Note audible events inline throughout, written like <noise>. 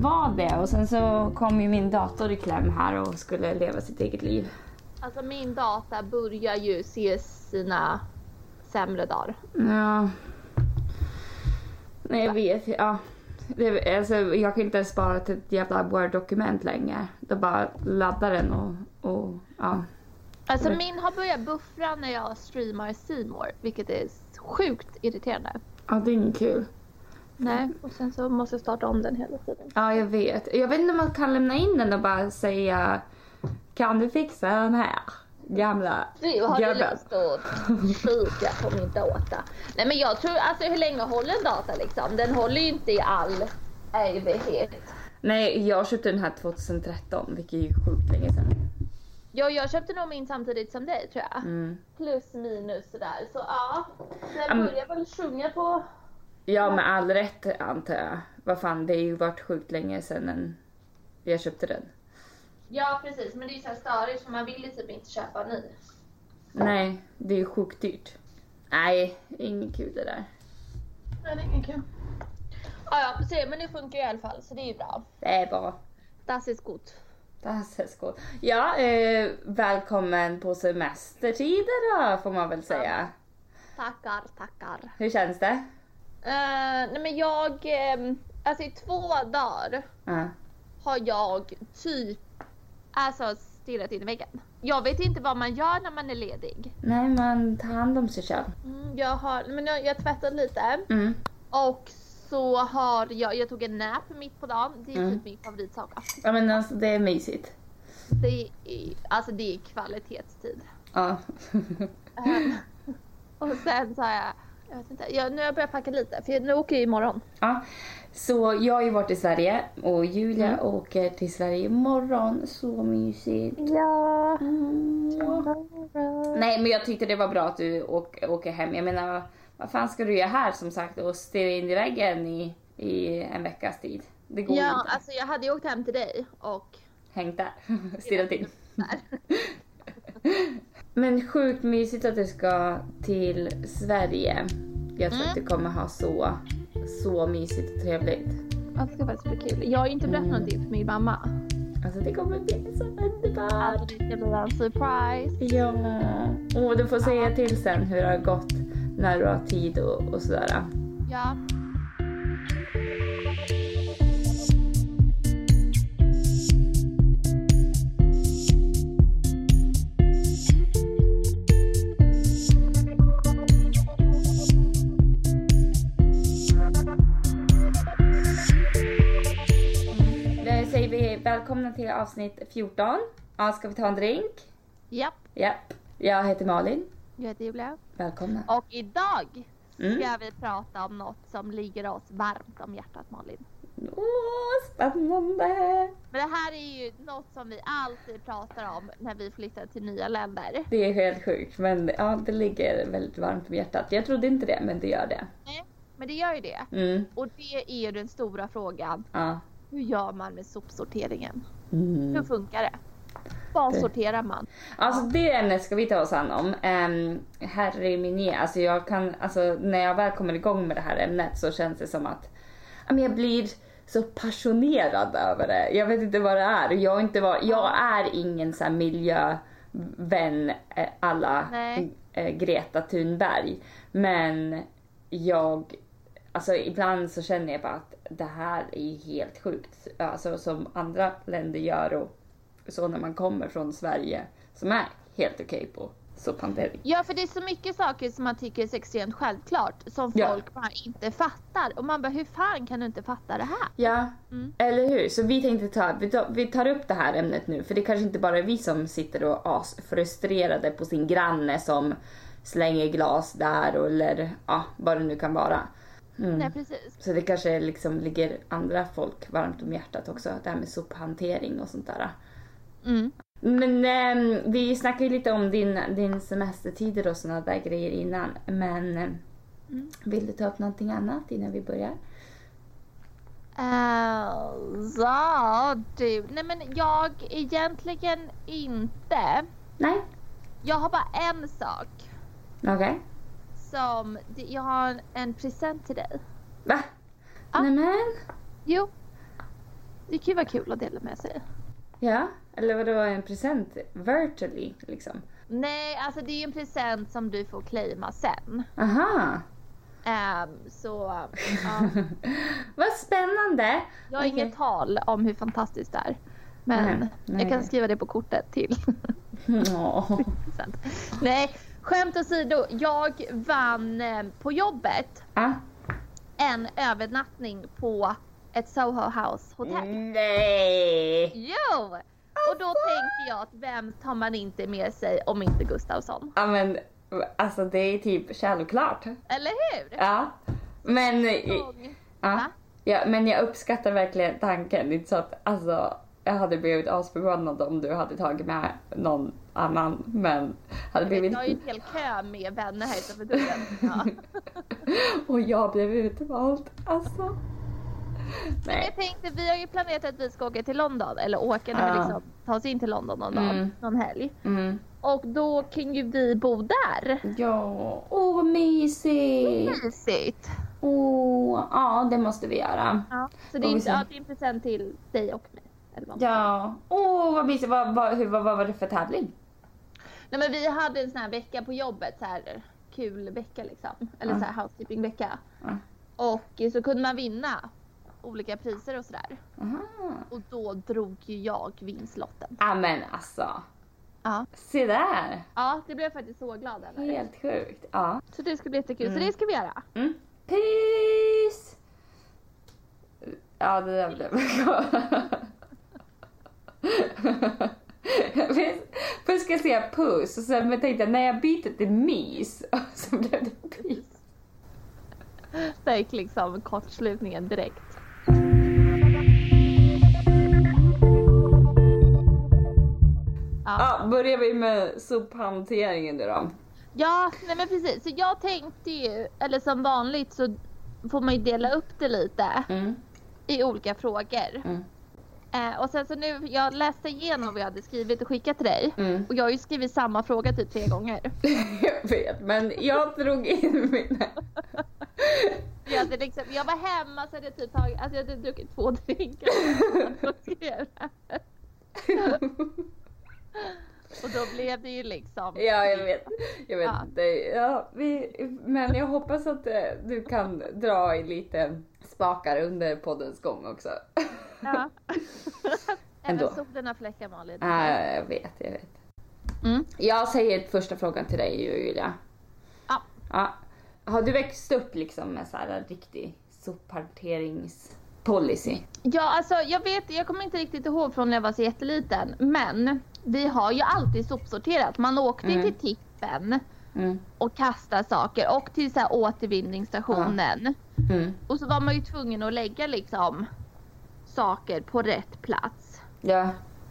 var det och sen så kom ju min dator i kläm här och skulle leva sitt eget liv. Alltså min data börjar ju se sina sämre dagar. Ja. Nej jag vet, ja. Det, alltså, jag kan inte ens spara till ett jävla word-dokument längre. Då bara laddar den och, och ja. Alltså min har börjat buffra när jag streamar More, vilket är sjukt irriterande. Ja det är inget kul. Nej, och sen så måste jag starta om den hela tiden. Ja jag vet. Jag vet inte om man kan lämna in den och bara säga Kan du fixa den här? Gamla Du har gubben. lust att kika på min data. Nej men jag tror, alltså hur länge håller en data liksom? Den håller ju inte i all evighet. Nej jag köpte den här 2013 vilket är ju sjukt länge sedan. Ja, jag köpte nog min samtidigt som dig tror jag. Mm. Plus minus sådär. Så ja, den börjar väl sjunga på... Ja med all rätt antar jag. Vad fan det har ju varit sjukt länge sedan en... jag köpte den. Ja precis, men det är ju såhär störigt för man vill ju typ inte köpa ny. Nej det är ju sjukt dyrt. Nej, inget kul det där. Nej, det är ingen kul. Ja, ja, se, men det funkar ju i alla fall så det är ju bra. Det är bra. Das ist gut. Das ist gut. Ja, eh, välkommen på semestertider då får man väl säga. Tackar, tackar. Hur känns det? Eh, nej men jag, ehm, alltså i två dagar Ja. har jag typ alltså stirrat in i väggen. Jag vet inte vad man gör när man är ledig. Nej, man tar hand om sig själv. Mm, jag har, men jag, jag tvättat lite Mm. och så har jag, jag tog en nap mitt på dagen. Det är Mm. typ min favoritsak. Ja men alltså det är mysigt. Det är, alltså det är kvalitetstid. Ja. Ehm, och sen så har jag, jag vet inte, jag, nu har jag börjat packa lite för jag, nu åker jag imorgon. ja. Så jag har ju varit i Sverige och Julia Mm. åker till Sverige imorgon. Så mysigt. Ja. Nej men jag tyckte det var bra att du åk, åker hem. Jag menar vad, fan ska du göra här som sagt och stirra in i väggen i, i en veckas tid? Det går Ja, inte. alltså jag hade ju åkt hem till dig och Hängt där. <laughs> Stirrat in. <laughs> Men sjukt mysigt att du ska till Sverige. Jag tror Mm. att du kommer ha så, så mysigt och trevligt. Ja, Det ska faktiskt bli kul. Jag har ju inte berättat Mm. någonting för min mamma. Alltså det kommer bli så underbart. Alltså det ska bli en surprise. Ja. Och du får säga till sen hur det har gått när du har tid och, och sådär. Ja. Välkomna till avsnitt 14. Ja, ska vi ta en drink? Japp. Japp. Jag heter Malin. Jag heter Julia. Välkomna. Och idag ska Mm. vi prata om något som ligger oss varmt om hjärtat Malin. Åh, spännande! Men det här är ju något som vi alltid pratar om när vi flyttar till nya länder. Det är helt sjukt, men ja, det ligger väldigt varmt om hjärtat. Jag trodde inte det, men det gör det. Nej, men det gör ju det. Mm, Och det är ju den stora frågan. ja. Hur gör man med sopsorteringen? Mm. Hur funkar det? Vad Det- sorterar man? Alltså det ämnet ska vi ta oss an om. Um, herre min alltså jag kan, alltså när jag väl kommer igång med det här ämnet så känns det som att jag blir så passionerad över det. Jag vet inte vad det är. Jag, inte var, jag är ingen så miljövän eh, alla Nej. eh, Greta Thunberg. Men jag, alltså ibland så känner jag bara att det här är helt sjukt. Alltså som andra länder gör och så när man kommer från Sverige som är helt okej på sophantering. Ja, för det är så mycket saker som man tycker är extremt självklart som Ja. folk bara inte fattar. Och man bara, hur fan kan du inte fatta det här? Ja, Mm. eller hur? Så vi tänkte ta, vi tar, vi tar upp det här ämnet nu för det kanske inte bara är vi som sitter och är asfrustrerade på sin granne som slänger glas där och, eller ja, vad det nu kan vara. Mm. Nej, precis. Så det kanske liksom ligger andra folk varmt om hjärtat också, det här med sophantering och sånt där. Mm. Men ehm, vi snackade ju lite om din, din semestertider och såna där grejer innan. Men ehm, Mm. vill du ta upp någonting annat innan vi börjar? Alltså, du. Nej, men jag egentligen inte. Nej? Jag har bara en sak Okej. Som, jag har en, en present till dig. Va? Ja. Nämen? Jo. det kan ju vara kul att dela med sig. Ja, eller vadå en present virtually liksom? Nej, alltså det är ju en present som du får claima sen. Aha! Ehm, så ja, <laughs> Vad spännande! jag har Okej. inget tal om hur fantastiskt det är. Men Nej, nej. jag kan skriva det på kortet till. <laughs> <laughs> Nej, skämt åsido. Jag vann eh, på jobbet Ah. en övernattning på ett Soho House hotell. Nej! Jo! Och då tänkte jag att vem tar man inte med sig om inte Gustavsson? Ja men alltså det är typ självklart. Eller hur? Ja. Men, Gång. ja. Ja, men jag uppskattar verkligen tanken. Det är inte så att alltså, jag hade blivit asförbannad om du hade tagit med någon annan. Men hade blivit... Jag har ju en hel kö med vänner här utanför dörren. Ja. <laughs> Och jag blev utvald. Alltså. Men Nej. jag tänkte, vi har ju planerat att vi ska åka till London, eller åka, Ja. liksom ta oss in till London någon dag, Mm. någon helg. Mm. Och då kan ju vi bo där. Ja, åh vad mysigt. Mysigt! Åh, ja det måste vi göra. Ja. Så det är, inte, ja, det är en present till dig och mig. Ja, åh vad mysigt. Vad, vad, hur, vad, vad var det för tävling? Nej men vi hade en sån här vecka på jobbet, så här kul vecka liksom. Eller Ja. så här housekeeping vecka. Ja. Och så kunde man vinna olika priser och sådär. Och då drog ju jag vinstlotten. Ja men alltså. Ja. Se där. Ja, det blev jag faktiskt så glad över. Helt sjukt. Ja. Så det ska bli jättekul. Mm. Så det ska vi göra. Mm. Peace! Ja, det där blev <laughs> Först- <laughs> Först ska jag säga puss och sen men tänkte jag när jag byter till mys <laughs> så blev det peace. Där gick liksom kortslutningen direkt. Ja, Ja, börjar vi med sophanteringen nu då. ja nej men precis. Så jag tänkte ju, eller som vanligt så får man ju dela upp det lite Mm. i olika frågor. Mm. Eh, och sen så nu, jag läste igenom vad jag hade skrivit och skickat till dig. Mm. Och jag har ju skrivit samma fråga typ tre gånger. <laughs> Jag vet, men jag drog in mina... <laughs> Jag, hade liksom, jag var hemma så hade jag typ tagit, alltså jag hade druckit två drinkar. <laughs> och det då blev det ju liksom. Ja, jag vet. Jag vet Ja. inte. Ja, vi, men jag hoppas att eh, du kan dra i lite spakar under poddens gång också. Ja. <laughs> Ändå. Även solen har fläckar Malin. Ja, jag vet, jag vet. Mm. Jag säger första frågan till dig Julia. Ja. Ja. Har du växt upp liksom med så här riktig sophanteringspolicy? Ja, alltså jag vet, jag kommer inte riktigt ihåg från när jag var så jätteliten. Men vi har ju alltid sopsorterat. Man åkte Mm. till tippen Mm. och kastade saker och till så här återvinningsstationen. Mm. Och så var man ju tvungen att lägga liksom saker på rätt plats. Ja.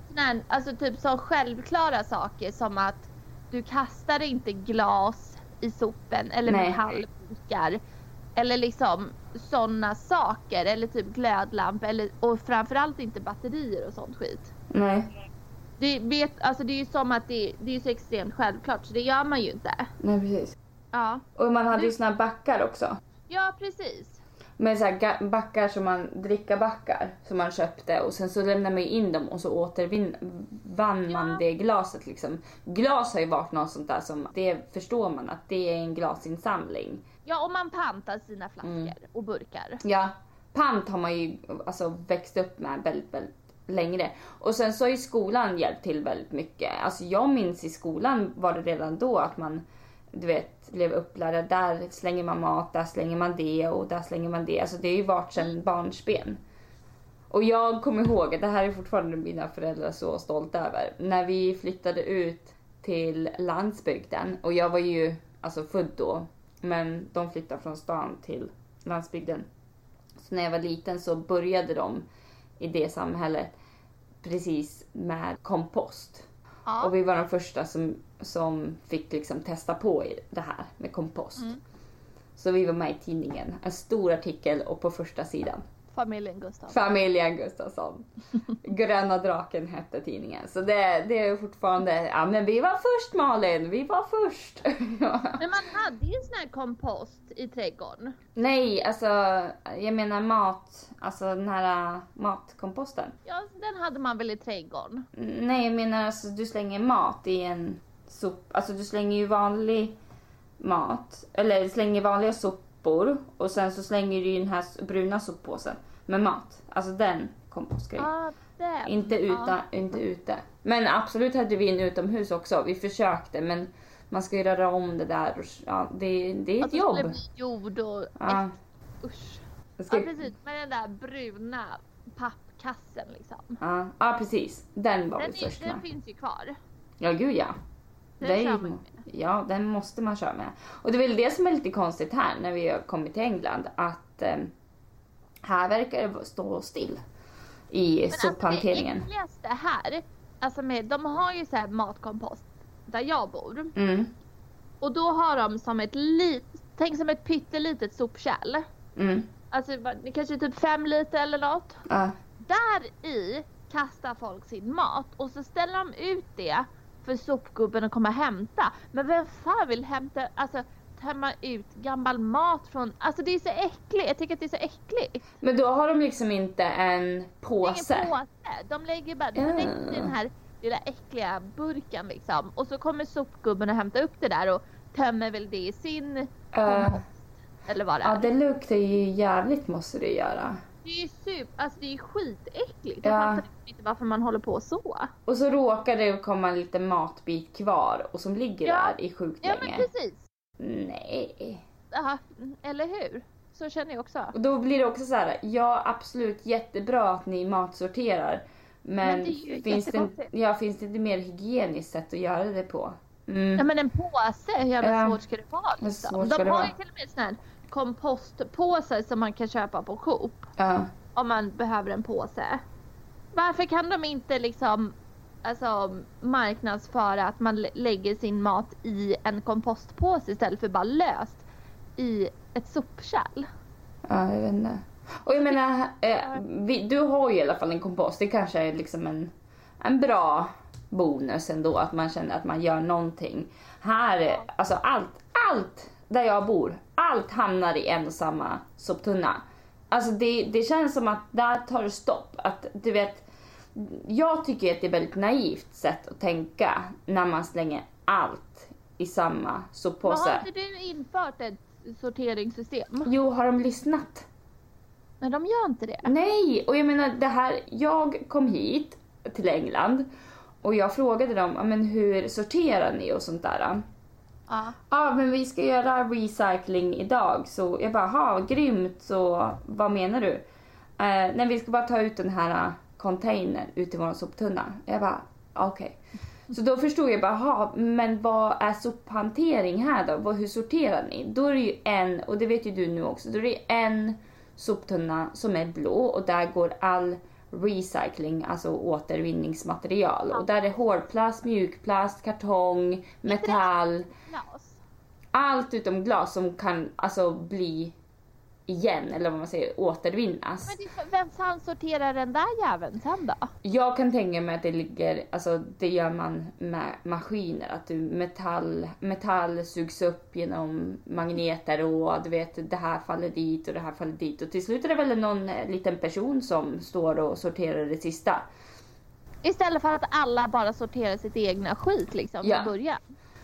Nej, alltså typ så självklara saker som att du kastar inte glas i sopen eller Nej. metallburkar. Eller liksom sådana saker eller typ glödlampor eller, och framförallt inte batterier och sånt skit. Nej. Det, vet, alltså det är ju som att det, det är så extremt självklart så det gör man ju inte. Nej, precis. Ja, Och man hade ju såna här backar också. ja precis. Med så här backar som man, drickabackar som man köpte och sen så lämnar man in dem och så återvann man det glaset liksom. Glas har ju varit något sånt där som, det förstår man att det är en glasinsamling. Ja, och man pantar sina flaskor Mm. och burkar. Ja, pant har man ju alltså växt upp med väldigt, väldigt längre. Och sen så har ju skolan hjälpt till väldigt mycket. Alltså jag minns i skolan var det redan då att man, du vet, blev upplärd. Där slänger man mat, där slänger man det och där slänger man det. Alltså det har ju varit sedan barnsben. Och jag kommer ihåg, det här är fortfarande mina föräldrar så stolta över. När vi flyttade ut till landsbygden och jag var ju alltså född då. Men de flyttade från stan till landsbygden. Så när jag var liten så började de i det samhället precis med kompost. Ja. Och vi var de första som, som fick liksom testa på det här med kompost. Mm. Så vi var med i tidningen. En stor artikel och på första sidan. familjen Gustafsson. Familjen Gustafsson. <laughs> Gröna draken hette tidningen. Så det, det är fortfarande, ja men vi var först Malin, vi var först. <laughs> Men man hade ju sån här kompost i trädgården. Nej, alltså jag menar mat, alltså den här äh, matkomposten. Ja, den hade man väl i trädgården? Nej, jag menar alltså du slänger mat i en sop, alltså du slänger ju vanlig mat, eller slänger vanliga sopor och sen så slänger du ju den här bruna soppåsen med mat. Alltså den kompostgrejen. Den. Inte, utan, inte ute. Men absolut hade vi en utomhus också. Vi försökte men man ska ju röra om det där. Och, ja, det, det är Att ett det skulle jobb. bli jord och Ja, usch. det ska, Ja precis, med den där bruna pappkassen liksom. ja, ja precis. Den var Den, vi först är, den med. finns ju kvar. Ja gud ja. Den Det kör man med. Ja, den måste man köra med. Och det är väl det som är lite konstigt här när vi har kommit till England. Att eh, här verkar det stå still i Men sophanteringen. Alltså det äckligaste här, alltså med, de har ju så här matkompost där jag bor. Mm, Och då har de som ett lit, tänk som ett pyttelitet sopkärl. mm, Alltså kanske typ fem liter eller något. ja. Där i kastar folk sin mat och så ställer de ut det för sopgubben att komma och hämta. Men vem fan vill hämta, alltså tömma ut gammal mat från, alltså det är så äckligt, jag tycker att det är så äckligt. Men då har de liksom inte en påse. ingen påse, de lägger bara direkt i den här lilla äckliga burken liksom. Och så kommer sopgubben och hämtar upp det där och tömmer väl det i sin kompost. Eller vad det är. ja, det luktar ju jävligt måste det göra. Det är ju super, alltså det är skitäckligt. Ja. Jag fattar inte varför man håller på så. Och så råkar det komma en liten matbit kvar och som ligger Ja. där i sjukt Ja men länge. precis. Nej. Aha, eller hur? Så känner jag också. Och då blir det också så här, ja absolut jättebra att ni matsorterar. Men, Men det finns, det, ja, finns det inte mer hygieniskt sätt att göra det på? Mm. Ja men en påse, hur jävla Ja. svårt ska det vara liksom? De har ju till och med sån här kompostpåsar som man kan köpa på Coop. Ja. Om man behöver en påse. Varför kan de inte liksom alltså, marknadsföra att man lä- lägger sin mat i en kompostpåse istället för bara löst i ett sopkärl? ja, jag vet inte. Och jag menar, eh, vi, du har ju i alla fall en kompost. Det kanske är liksom en, en bra bonus ändå att man känner att man gör någonting. Här, alltså allt, allt där jag bor, allt hamnar i en och samma soptunna. Alltså det, det känns som att där tar det stopp. Att du vet, jag tycker att det är ett väldigt naivt sätt att tänka när man slänger allt i samma Men soppåse. har inte du infört ett sorteringssystem? Jo, har de lyssnat? Nej de gör inte det. Nej, och jag menar det här, jag kom hit till England och jag frågade dem, "Ja, men hur sorterar ni och sånt där. Ja. Ja, men vi ska göra recycling idag. Så jag bara, ha grymt, så vad menar du? Eh, nej, vi ska bara ta ut den här eh, containern ut i vår soptunna. Jag bara, okej. Så då förstod jag bara, ha, men vad är sophantering här då? Vad, hur sorterar ni? Då är det ju en, och det vet ju du nu också, då är det en soptunna som är blå och där går all recycling, alltså återvinningsmaterial. Och där är hårdplast, mjukplast, kartong, metall. Allt utom glas som kan alltså bli igen, eller vad man säger, återvinnas. Men det, vem fan sorterar den där jäveln sen då? Jag kan tänka mig att det ligger, alltså det gör man med maskiner, att du metall, metall sugs upp genom magneter och du vet det här faller dit och det här faller dit och till slut är det väl någon eh, liten person som står och sorterar det sista. Istället för att alla bara sorterar sitt egna skit liksom Ja. från början.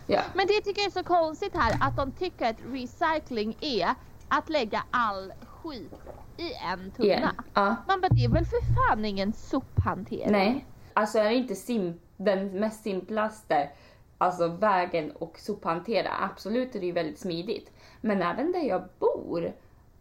Ja. Men det tycker jag är så konstigt här att de tycker att recycling är att lägga all skit i en tunna. Igen. Ja. Man bara det är väl för fan ingen sophantering? Nej. Alltså är inte sim- den mest simplaste alltså vägen och sophantera? Absolut är det ju väldigt smidigt. Men även där jag bor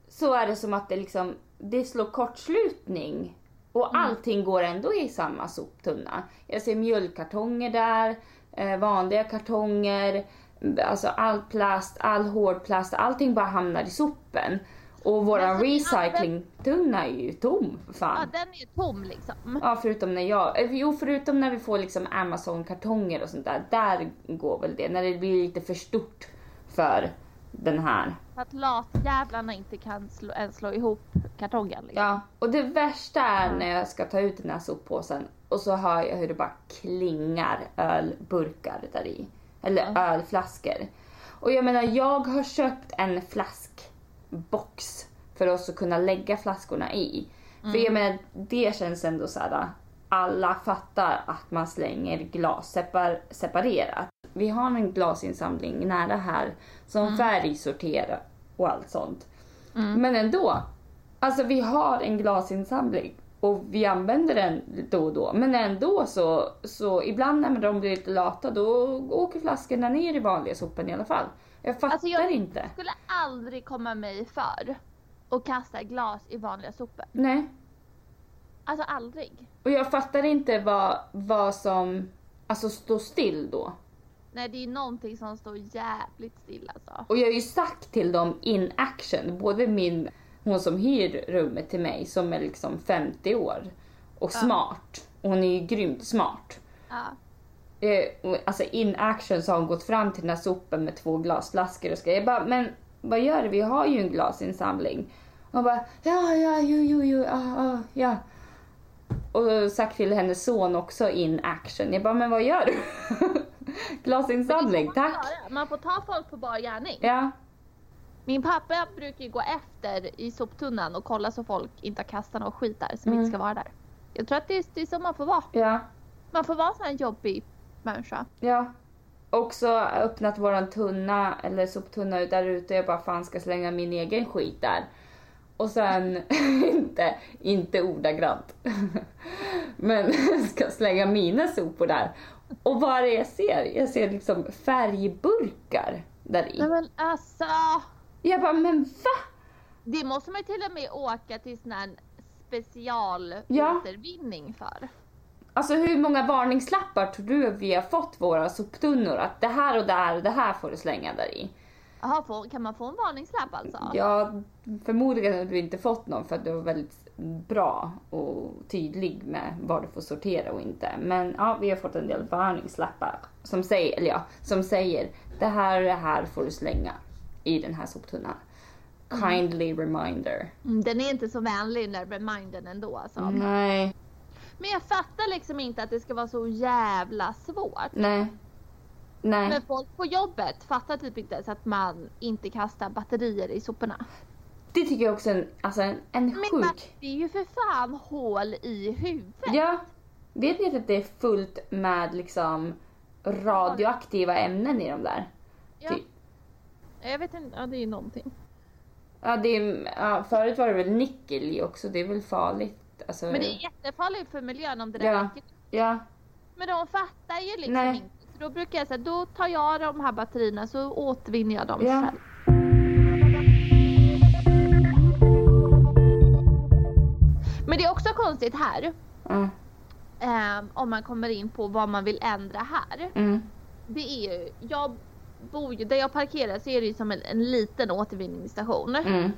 så är det som att det liksom, det slår kortslutning. Och allting går ändå i samma soptunna. Jag ser mjölkkartonger där, eh, vanliga kartonger, alltså all plast, all hårdplast, allting bara hamnar i sopen. Och våran Men så ni recyclingtunna är ju tom för fan. Ja den är tom liksom. Ja, förutom när jag, eh, jo förutom när vi får liksom Amazon-kartonger och sånt där. Där går väl det, när det blir lite för stort för den här. För att latjävlarna inte kan slå, ens slå ihop kartongen. Liksom. Ja, och det värsta är när jag ska ta ut den här soppåsen och så hör jag hur det bara klingar ölburkar där i. Eller Ja. ölflaskor. Och jag menar, jag har köpt en flaskbox för oss att kunna lägga flaskorna i. För jag menar, det känns ändå så här. Alla fattar att man slänger glas separ- separerat. Vi har en glasinsamling nära här som färgsorterar och allt sånt. Men ändå. Alltså vi har en glasinsamling och vi använder den då och då. Men ändå så, så ibland när de blir lite lata då åker flaskorna ner i vanliga sopen i alla fall. Jag fattar Alltså, jag- inte. skulle aldrig komma mig för att kasta glas i vanliga sopor. Nej. Alltså aldrig. Och jag fattar inte vad, vad som alltså står still då. Nej det är någonting som står jävligt still alltså. Och jag har ju sagt till dem in action, både min, hon som hyr rummet till mig som är liksom 50 år och smart. Hon är ju grymt smart. Ja. Eh, alltså in action så har hon gått fram till den här sopen med två glasflaskor och ska jag bara, men vad gör du? Vi har ju en glasinsamling. Och hon bara, ja, ja, jo, jo, jo, ja, ja, ja. Och sagt till hennes son också in action. Jag bara, men vad gör du? <laughs> Glasinsamling, man tack. göra. Man får ta folk på bar gärning. Ja, Min pappa brukar ju gå efter i soptunnan och kolla så folk inte har kastat något skit där som Mm. inte ska vara där. Jag tror att det är, det är så man får vara. ja, Man får vara en sån här jobbig människa. ja. Också öppnat våran tunna, eller soptunna där ute. Jag bara, fan ska slänga min egen skit där. Och sen, <laughs> inte, inte ordagrant. <laughs> Men <laughs> ska slänga mina sopor där. Och vad är det jag ser? Jag ser liksom färgburkar där Nej i. men alltså. Jag bara, men va? Det måste man ju till och med åka till sån här Ja. specialåtervinning för. Alltså hur många varningslappar tror du vi har fått våra soptunnor? Att det här och det här och det här får du slänga där i. Jaha, kan man få en varningslapp alltså? Ja, förmodligen har du inte fått någon för att du var väldigt bra och tydlig med vad du får sortera och inte. Men ja, vi har fått en del varningslappar som säger, eller ja, som säger det här och det här får du slänga i den här soptunnan. Kindly reminder. Mm, Den är inte så vänlig den där remindern ändå alltså. Nej, Men jag fattar liksom inte att det ska vara så jävla svårt. nej, nej. Men folk på jobbet fattar typ inte ens att man inte kastar batterier i soporna. Det tycker jag också är en, alltså en, en Men sjuk... det är ju för fan hål i huvudet. Ja, vet ni att det är fullt med liksom radioaktiva ämnen i de där? Ja. Typ. Jag vet inte, ja det är ju någonting. Ja, det är, ja, förut var det väl nickel i också, det är väl farligt. Alltså, Men det är jättefarligt för miljön om det där Ja. räcker. Ja, Men de fattar ju liksom Nej. inte. Så då brukar jag säga, då tar jag de här batterierna så återvinner jag dem Ja. själv. Men det är också konstigt här. ja, ehm, om man kommer in på vad man vill ändra här. mm, Det är ju, jag bor ju, där jag parkerar så är det ju som en, en liten återvinningsstation. mm.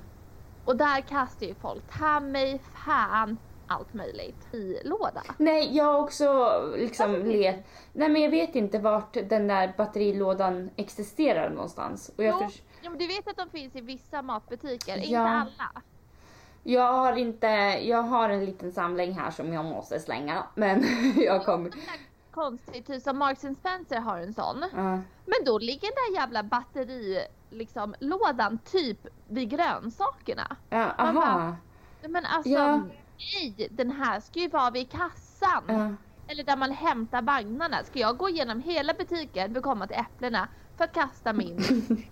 Och där kastar ju folk ta mig fan allt möjligt i låda. Nej, jag har också liksom let... Nej, men jag vet inte vart den där batterilådan existerar någonstans. Och jag, Jo, förs- ja, men du vet att de finns i vissa matbutiker, inte Ja. alla. jag har inte... Jag har en liten samling här som jag måste slänga. Men <laughs> jag kommer... Konstigt, typ som Marks Spencer har en sån. Ja. Men då ligger den där jävla batteri, liksom lådan typ vid grönsakerna. Ja, aha. Men alltså, Ja. nej, den här ska ju vara vid kassan. Ja. Eller där man hämtar vagnarna. Ska jag gå igenom hela butiken för att komma till äpplena för att kasta min,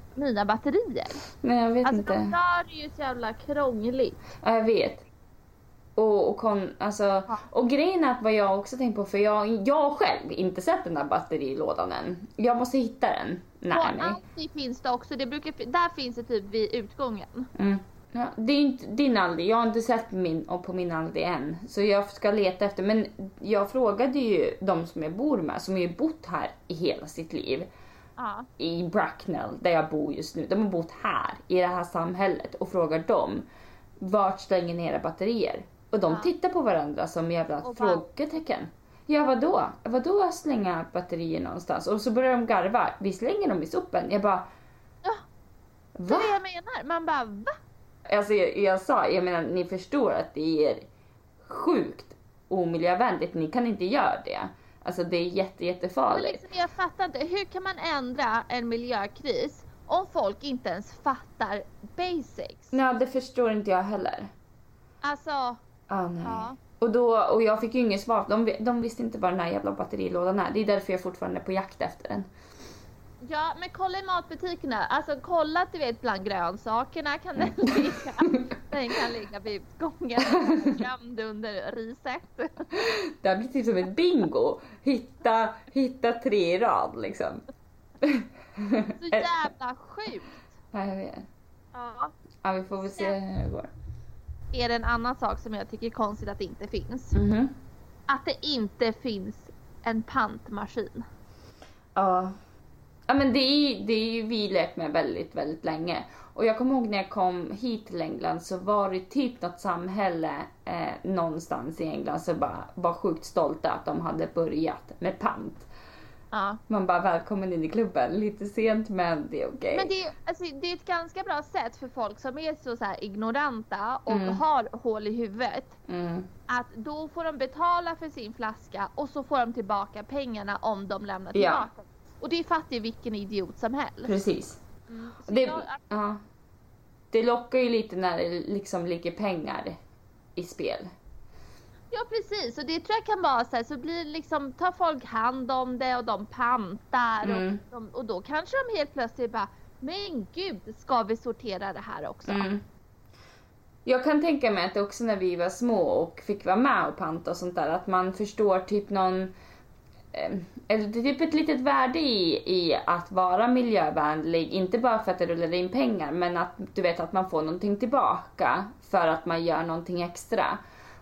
<laughs> mina batterier? Nej, jag vet Alltså inte. de gör det ju så jävla krångligt. Ja, jag vet. Och, och, kon, alltså, och grejen är att vad jag också tänkt på, för jag, jag själv inte sett den där batterilådan än. Jag måste hitta den På nära mig. Aldi finns det också, det brukar, där finns det typ vid utgången. Mm. Ja, det är inte din Aldi, jag har inte sett min, och på min Aldi än. Så jag ska leta efter, men jag frågade ju de som jag bor med, som har bott här i hela sitt liv. Ja. i Bracknell, där jag bor just nu. De har bott här, i det här samhället och frågar dem vart slänger ni era batterier? Och de Ja. tittar på varandra som jävla Och frågetecken. Ja, vadå? Vadå slänga batterier någonstans? Och så börjar de garva. Vi slänger dem i sopen. Jag bara, Ja. Det Va? är det jag menar. Man bara va? Alltså jag, jag sa, jag menar ni förstår att det är sjukt omiljövänligt. Ni kan inte göra det. Alltså det är jätte, jättefarligt. liksom, jag fattar inte. Hur kan man ändra en miljökris om folk inte ens fattar basics? Ja, det förstår inte jag heller. Alltså, Ah, nej. ja. Och, då, och jag fick ju inget svar. De, de visste inte vad den här jävla batterilådan är. Det är därför jag fortfarande är på jakt efter den. Ja, men kolla i matbutikerna. Alltså kolla att du vet bland grönsakerna kan den ligga. <laughs> Den kan ligga vid utgången, gömd under riset. Det här blir typ som ett bingo. Hitta, hitta tre i rad liksom. Så jävla sjukt. Ja, jag vet. Ja. Ja, vi får väl se hur det går. Är det en annan sak som jag tycker är konstigt att det inte finns? Mhm. Att det inte finns en pantmaskin. Ja. Ja men det är det är ju vi lekt med väldigt, väldigt länge. Och jag kommer ihåg när jag kom hit till England så var det typ något samhälle eh, någonstans i England som bara var sjukt stolta att de hade börjat med pant. Ja. Man bara välkommen in i klubben. Lite sent men det är okej. Men det är, alltså, det är ett ganska bra sätt för folk som är så, så här ignoranta och Mm. har hål i huvudet. Mm. Att då får de betala för sin flaska och så får de tillbaka pengarna om de lämnar Ja. tillbaka. Och det fattar ju vilken idiot som helst. Precis. Mm. Det, jag, ja. det lockar ju lite när det liksom ligger pengar i spel. Ja precis och det tror jag kan vara så här, så blir det liksom, tar folk hand om det och de pantar Mm. och, de, och då kanske de helt plötsligt bara men gud, ska vi sortera det här också? Mm. Jag kan tänka mig att också när vi var små och fick vara med och panta och sånt där, att man förstår typ någon eh, eller det är typ ett litet värde i, i att vara miljövänlig. Inte bara för att det rullar in pengar, men att du vet att man får någonting tillbaka för att man gör någonting extra.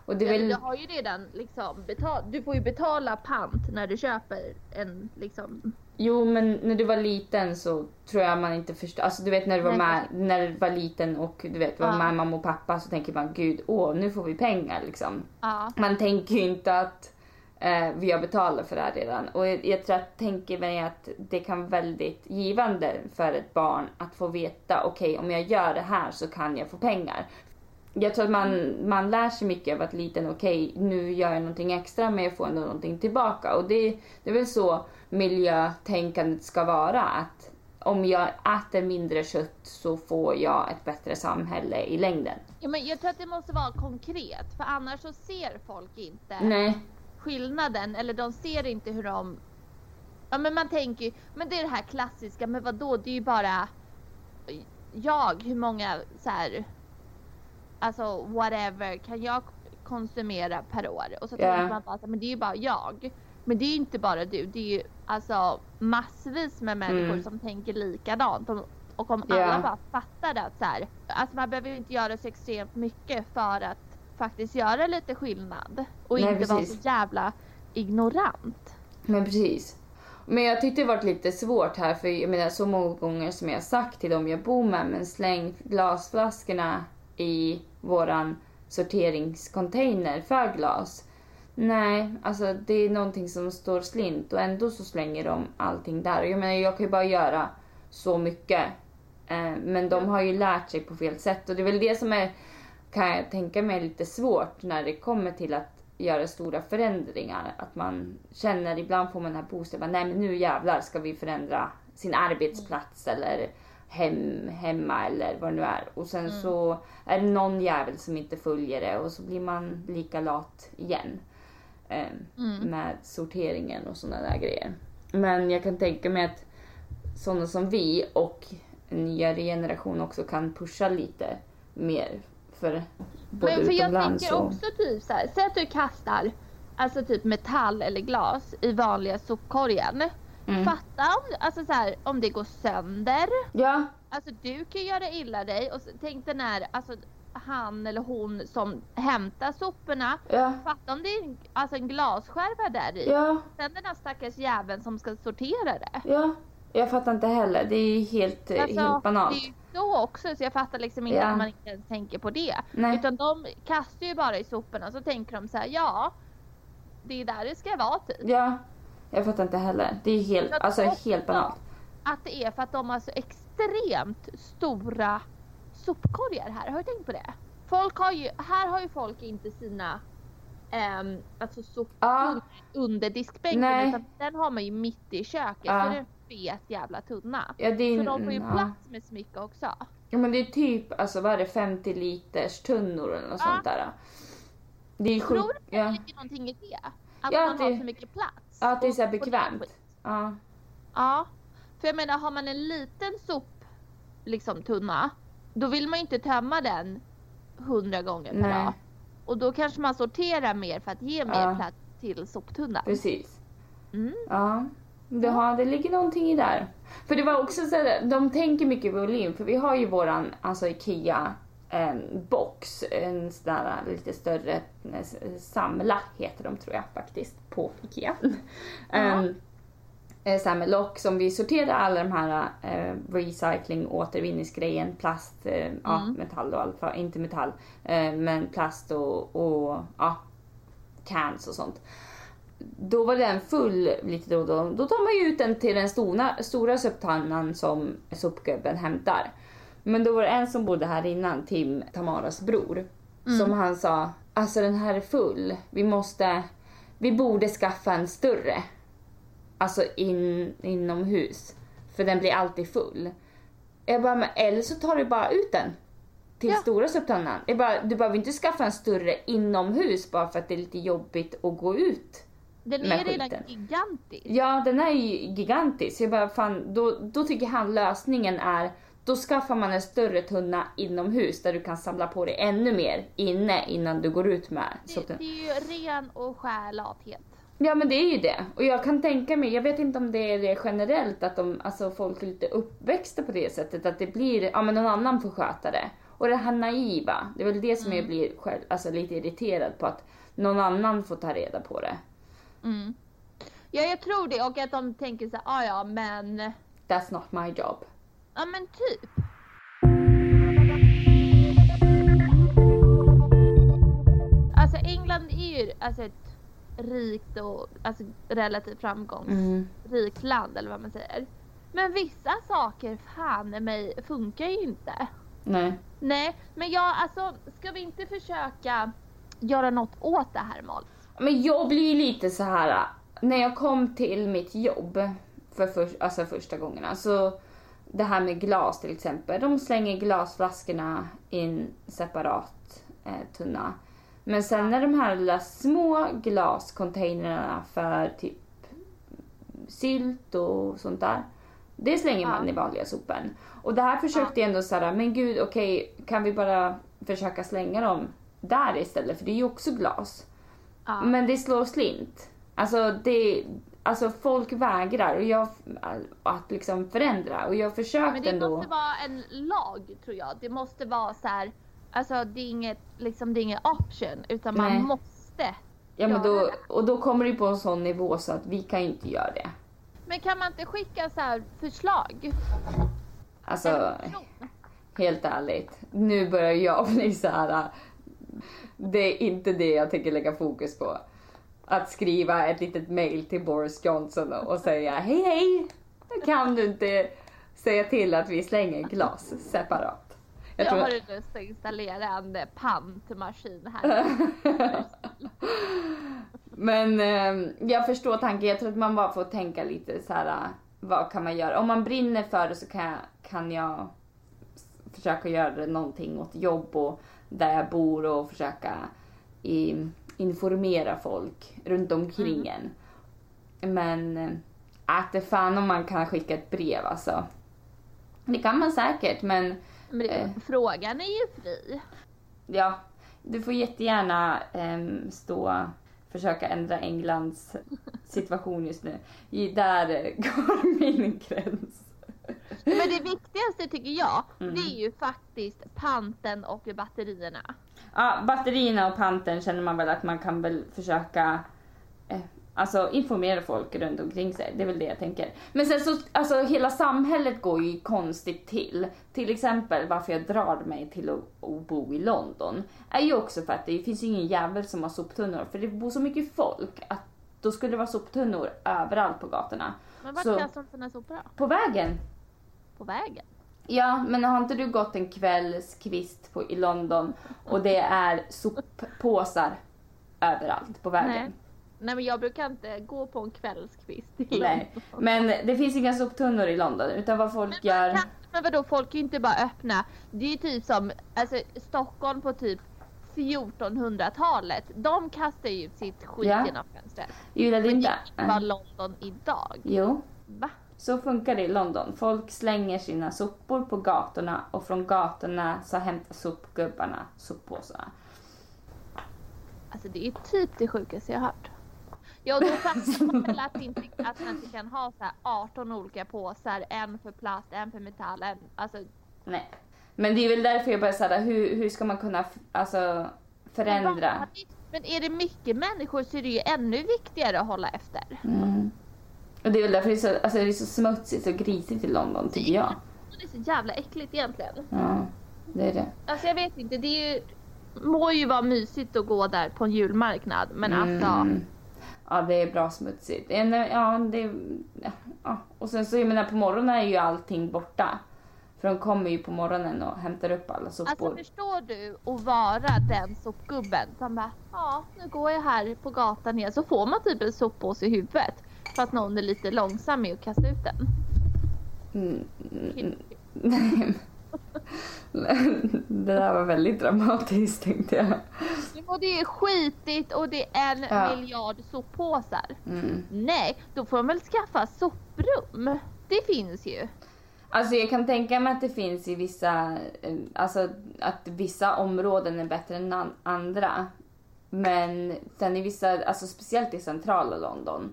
Och det Ja, väl... Du har ju redan liksom betal, du får ju betala pant när du köper en liksom Jo, men när du var liten så tror jag man inte förstod. Alltså du vet när du var med, när du var liten och du vet var Ja. med mamma och pappa så tänker man gud, åh nu får vi pengar liksom. Ja. Man tänker ju inte att eh, vi har betalat för det här redan. Och jag, jag tror att tänker mig att det kan vara väldigt givande för ett barn att få veta, okej om jag gör det här så kan jag få pengar. Jag tror att man, man lär sig mycket av att liten, okej nu gör jag någonting extra men jag får ändå någonting tillbaka. Och det, det är väl så miljötänkandet ska vara. Att om jag äter mindre kött så får jag ett bättre samhälle i längden. ja men jag tror att det måste vara konkret för annars så ser folk inte Nej. skillnaden eller de ser inte hur de Ja men man tänker men det är det här klassiska, men vad då? det är ju bara jag, hur många så här, alltså whatever kan jag konsumera per år? Och så Ja. tänker man bara, men det är ju bara jag. Men det är ju inte bara du, det är ju alltså massvis med människor Mm. som tänker likadant. Och, och om Ja. alla bara fattar att så här, alltså man behöver inte göra så extremt mycket för att faktiskt göra lite skillnad. Och Nej, inte vara precis. så jävla ignorant. Men precis. Men jag tyckte det varit lite svårt här för jag menar så många gånger som jag sagt till dem jag bor med men släng glasflaskorna i våran sorteringscontainer för glas. Nej, alltså det är någonting som står slint och ändå så slänger de allting där. Jag menar jag kan ju bara göra så mycket. Eh, men de har ju lärt sig på fel sätt och det är väl det som är, kan jag tänka mig, lite svårt när det kommer till att göra stora förändringar. Att man känner, ibland får man den här boosten, nej men nu jävlar ska vi förändra sin arbetsplats eller hem, hemma eller vad det nu är. Och sen så är det någon jävel som inte följer det och så blir man lika lat igen. Eh, Med sorteringen och sådana där grejer. Men jag kan tänka mig att sådana som vi och en nyare generation också kan pusha lite mer för både Men för jag utomlands tänker och... också typ så här, säg att du kastar alltså typ metall eller glas i vanliga sopkorgen. Mm. Fatta om, alltså så här, om det går sönder. Ja, Alltså du kan ju göra illa dig och tänk den här, alltså han eller hon som hämtar soporna. ja, Fatta om det är en, alltså en glasskärva där i. ja, Sen den här stackars jäveln som ska sortera det. ja. Jag fattar inte heller. Det är helt, eh, Alltså, helt banalt. Det är ju så också så jag fattar liksom inte Ja. att man inte ens tänker på det. Nej. Utan de kastar ju bara i soporna så tänker de så här, ja det är där det ska vara typ. Ja, jag fattar inte heller. Det är helt, alltså tror helt banalt. Att det är för att de har så extremt stora sopkorgar här. Har du tänkt på det? Folk har ju, här har ju folk inte sina um, alltså soptunnor Ja. under diskbänken Nej. utan den har man ju mitt i köket. Ja. Så det är en fet jävla tunna. Ja, det är, Så de får ju ja. plats med så mycket också. Ja men det är typ, alltså vad är det, 50 liters tunnor eller något Ja. sånt där. Det är Tror sjukt. du att det ligger någonting i det? Att man det- har så mycket plats? Ja, att det är så bekvämt. Ja. Ja, för jag menar har man en liten sop liksom tunna, då vill man ju inte tömma den hundra gånger per Nej. dag. Och då kanske man sorterar mer för att ge mer Ja. plats till soptunnan. Precis. Mm. Ja. Det, har, det ligger någonting i där. För det var också så de tänker mycket volym för vi har ju våran alltså IKEA en box, en sån där lite större eh, samla heter de tror jag faktiskt på IKEA. Em, eh, så här med lock som vi sorterar alla de här eh, recycling, återvinningsgrejen, plast, ja, Mm. metall och allt, inte metall, eh, men plast och, och ja, cans och sånt. Då var den full lite då och då. Då tar man ju ut den till den stora, stora soptunnan som sopgubben hämtar. Men då var det en som bodde här innan, Tim, Tamaras bror, som han sa, alltså den här är full. Vi måste, vi borde skaffa en större. Alltså in, inomhus. För den blir alltid full. Jag bara, men eller så tar du bara ut den. Till Ja. stora soptunnan. Jag bara, du behöver inte skaffa en större inomhus bara för att det är lite jobbigt att gå ut. Den är redan skiten. gigantisk. Ja, den är ju gigantisk. Jag bara, fan, då, då tycker han lösningen är då skaffar man en större tunna inomhus där du kan samla på dig ännu mer inne innan du går ut med Det, det är ju ren och skär lathet. Ja men det är ju det. Och jag kan tänka mig, jag vet inte om det är det generellt att de, alltså folk är lite uppväxta på det sättet att det blir, ja men någon annan får sköta det. Och det här naiva, det är väl det som jag blir själv, alltså lite irriterad på att någon annan får ta reda på det. Mm. Ja jag tror det och att de tänker så här, "Ah, ja men, That's not my job. Ja men typ. Alltså England är ju alltså ett rikt och alltså, relativt framgångsrikt land eller vad man säger. Men vissa saker fan mig funkar ju inte. Nej. Nej, men jag alltså ska vi inte försöka göra något åt det här Mål? Men jag blir ju lite så här när jag kom till mitt jobb för, för alltså första gångerna så det här med glas till exempel. De slänger glasflaskorna i en separat eh, tunna. Men sen när de här lilla små glascontainrarna för typ sylt och sånt där. Det slänger man Ja. i vanliga sopen. Och det här försökte jag ändå säga, men gud okej, kan vi bara försöka slänga dem där istället? För det är ju också glas. Ja. Men det slår slint. Alltså, det, alltså folk vägrar och jag, att liksom förändra och jag försökte Men det ändå. måste vara en lag tror jag. Det måste vara så här. Alltså det är inget, liksom, det är inget option utan Nej. man måste. ja, men då, och då kommer det på en sån nivå så att vi kan ju inte göra det. Men kan man inte skicka så här förslag? Alltså, helt ärligt. Nu börjar jag bli så här. Det är inte det jag tänker lägga fokus på. Att skriva ett litet mail till Boris Johnson och säga hej hej. Kan du inte säga till att vi slänger glas separat? Jag, tror- har lust att installera en pantmaskin här. <laughs> Men eh, jag förstår tanken. Jag tror att man bara får tänka lite så här. Vad kan man göra? Om man brinner för det så kan jag, kan jag försöka göra någonting åt jobb och där jag bor och försöka i, informera folk runt omkring en. Men eh, att det fan om man kan skicka ett brev alltså. Det kan man säkert men Men det, Eh. frågan är ju fri. ja, du får jättegärna ehm, stå försöka ändra Englands situation just nu. Där eh, går <laughs> min gräns. Men det viktigaste tycker jag, Mm. det är ju faktiskt panten och batterierna. Ja, batterierna och panten känner man väl att man kan väl försöka eh, alltså informera folk runt omkring sig. Det är väl det jag tänker. Men sen så, alltså hela samhället går ju konstigt till. Till exempel varför jag drar mig till att, att bo i London är ju också för att det finns ju ingen jävel som har soptunnor. För det bor så mycket folk att då skulle det vara soptunnor överallt på gatorna. Men vart kastar de sina sopor? På vägen. På vägen? Ja, men har inte du gått en kvällskvist på, i London och det är soppåsar överallt på vägen? Nej. Nej men jag brukar inte gå på en kvällskvist i Nej. London. Men det finns inga soptunnor i London utan vad folk Men, gör... kan, men vadå, folk är ju inte bara öppna. Det är ju typ som alltså, Stockholm på typ 1400-talet. De kastar ju ut sitt skit Ja. genom fönstret. Julia, det är Men det inte... är inte bara London idag. Jo, Va? Så funkar det i London. Folk slänger sina sopor på gatorna och från gatorna så hämtar sopgubbarna soppåsarna. Alltså det är typ det sjukaste jag har hört. Ja, då fattar man väl att, inte, att man inte kan ha så här 18 olika påsar. En för plast, en för metall, en, alltså Nej. Men det är väl därför jag bara säger hur, hur ska man kunna alltså, förändra? Men är det mycket människor så är det ju ännu viktigare att hålla efter. Mm. Och det är väl därför det är, så, alltså, det är så smutsigt och grisigt i London tycker jag. Det är så jävla äckligt egentligen. Ja, det är det. Alltså jag vet inte, det är ju, må ju vara mysigt att gå där på en julmarknad men alltså Mm. Ja, det är bra smutsigt. Ja, det, ja. Och sen så, jag menar på morgonen är ju allting borta. För de kommer ju på morgonen och hämtar upp alla sopor. Alltså förstår du att vara den sopgubben som bara ja nu går jag här på gatan igen så får man typ en soppåse i huvudet för att någon är lite långsam med att kasta ut den. Mm, nej. <laughs> det där var väldigt dramatiskt tänkte jag. Och det är skitigt och det är en Ja. miljard soppåsar. Mm. Nej, då får de väl skaffa soprum. Det finns ju. Alltså jag kan tänka mig att det finns i vissa, eh, alltså att vissa områden är bättre än an- andra. Men sen i vissa, alltså speciellt i centrala London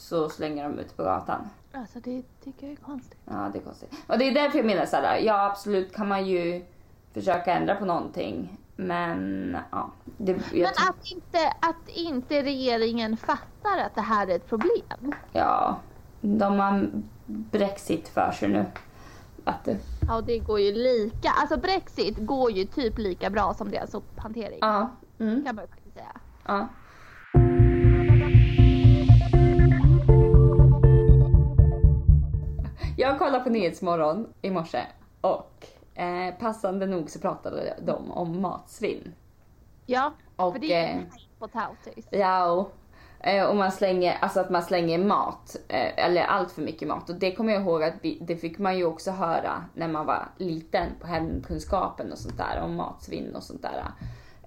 så slänger de ut på gatan. Alltså det tycker jag är konstigt. Ja, det är konstigt. Och det är därför jag menar såhär, ja absolut kan man ju försöka ändra på någonting. Men ja, det, Men att inte, att inte regeringen fattar att det här är ett problem. ja, de har Brexit för sig nu. Att det, Ja, det går ju lika. Alltså Brexit går ju typ lika bra som deras sophantering. ja, mm, Kan man ju säga. ja. Jag kollade på Nyhetsmorgon i morse och eh, passande nog så pratade de om matsvinn. Ja, Och, för det är eh, ju potatis. Ja, och, eh, och man slänger, alltså att man slänger mat, eh, eller allt för mycket mat. Och det kommer jag ihåg att vi, det fick man ju också höra när man var liten på hemkunskapen och sånt där, om matsvinn och sånt där.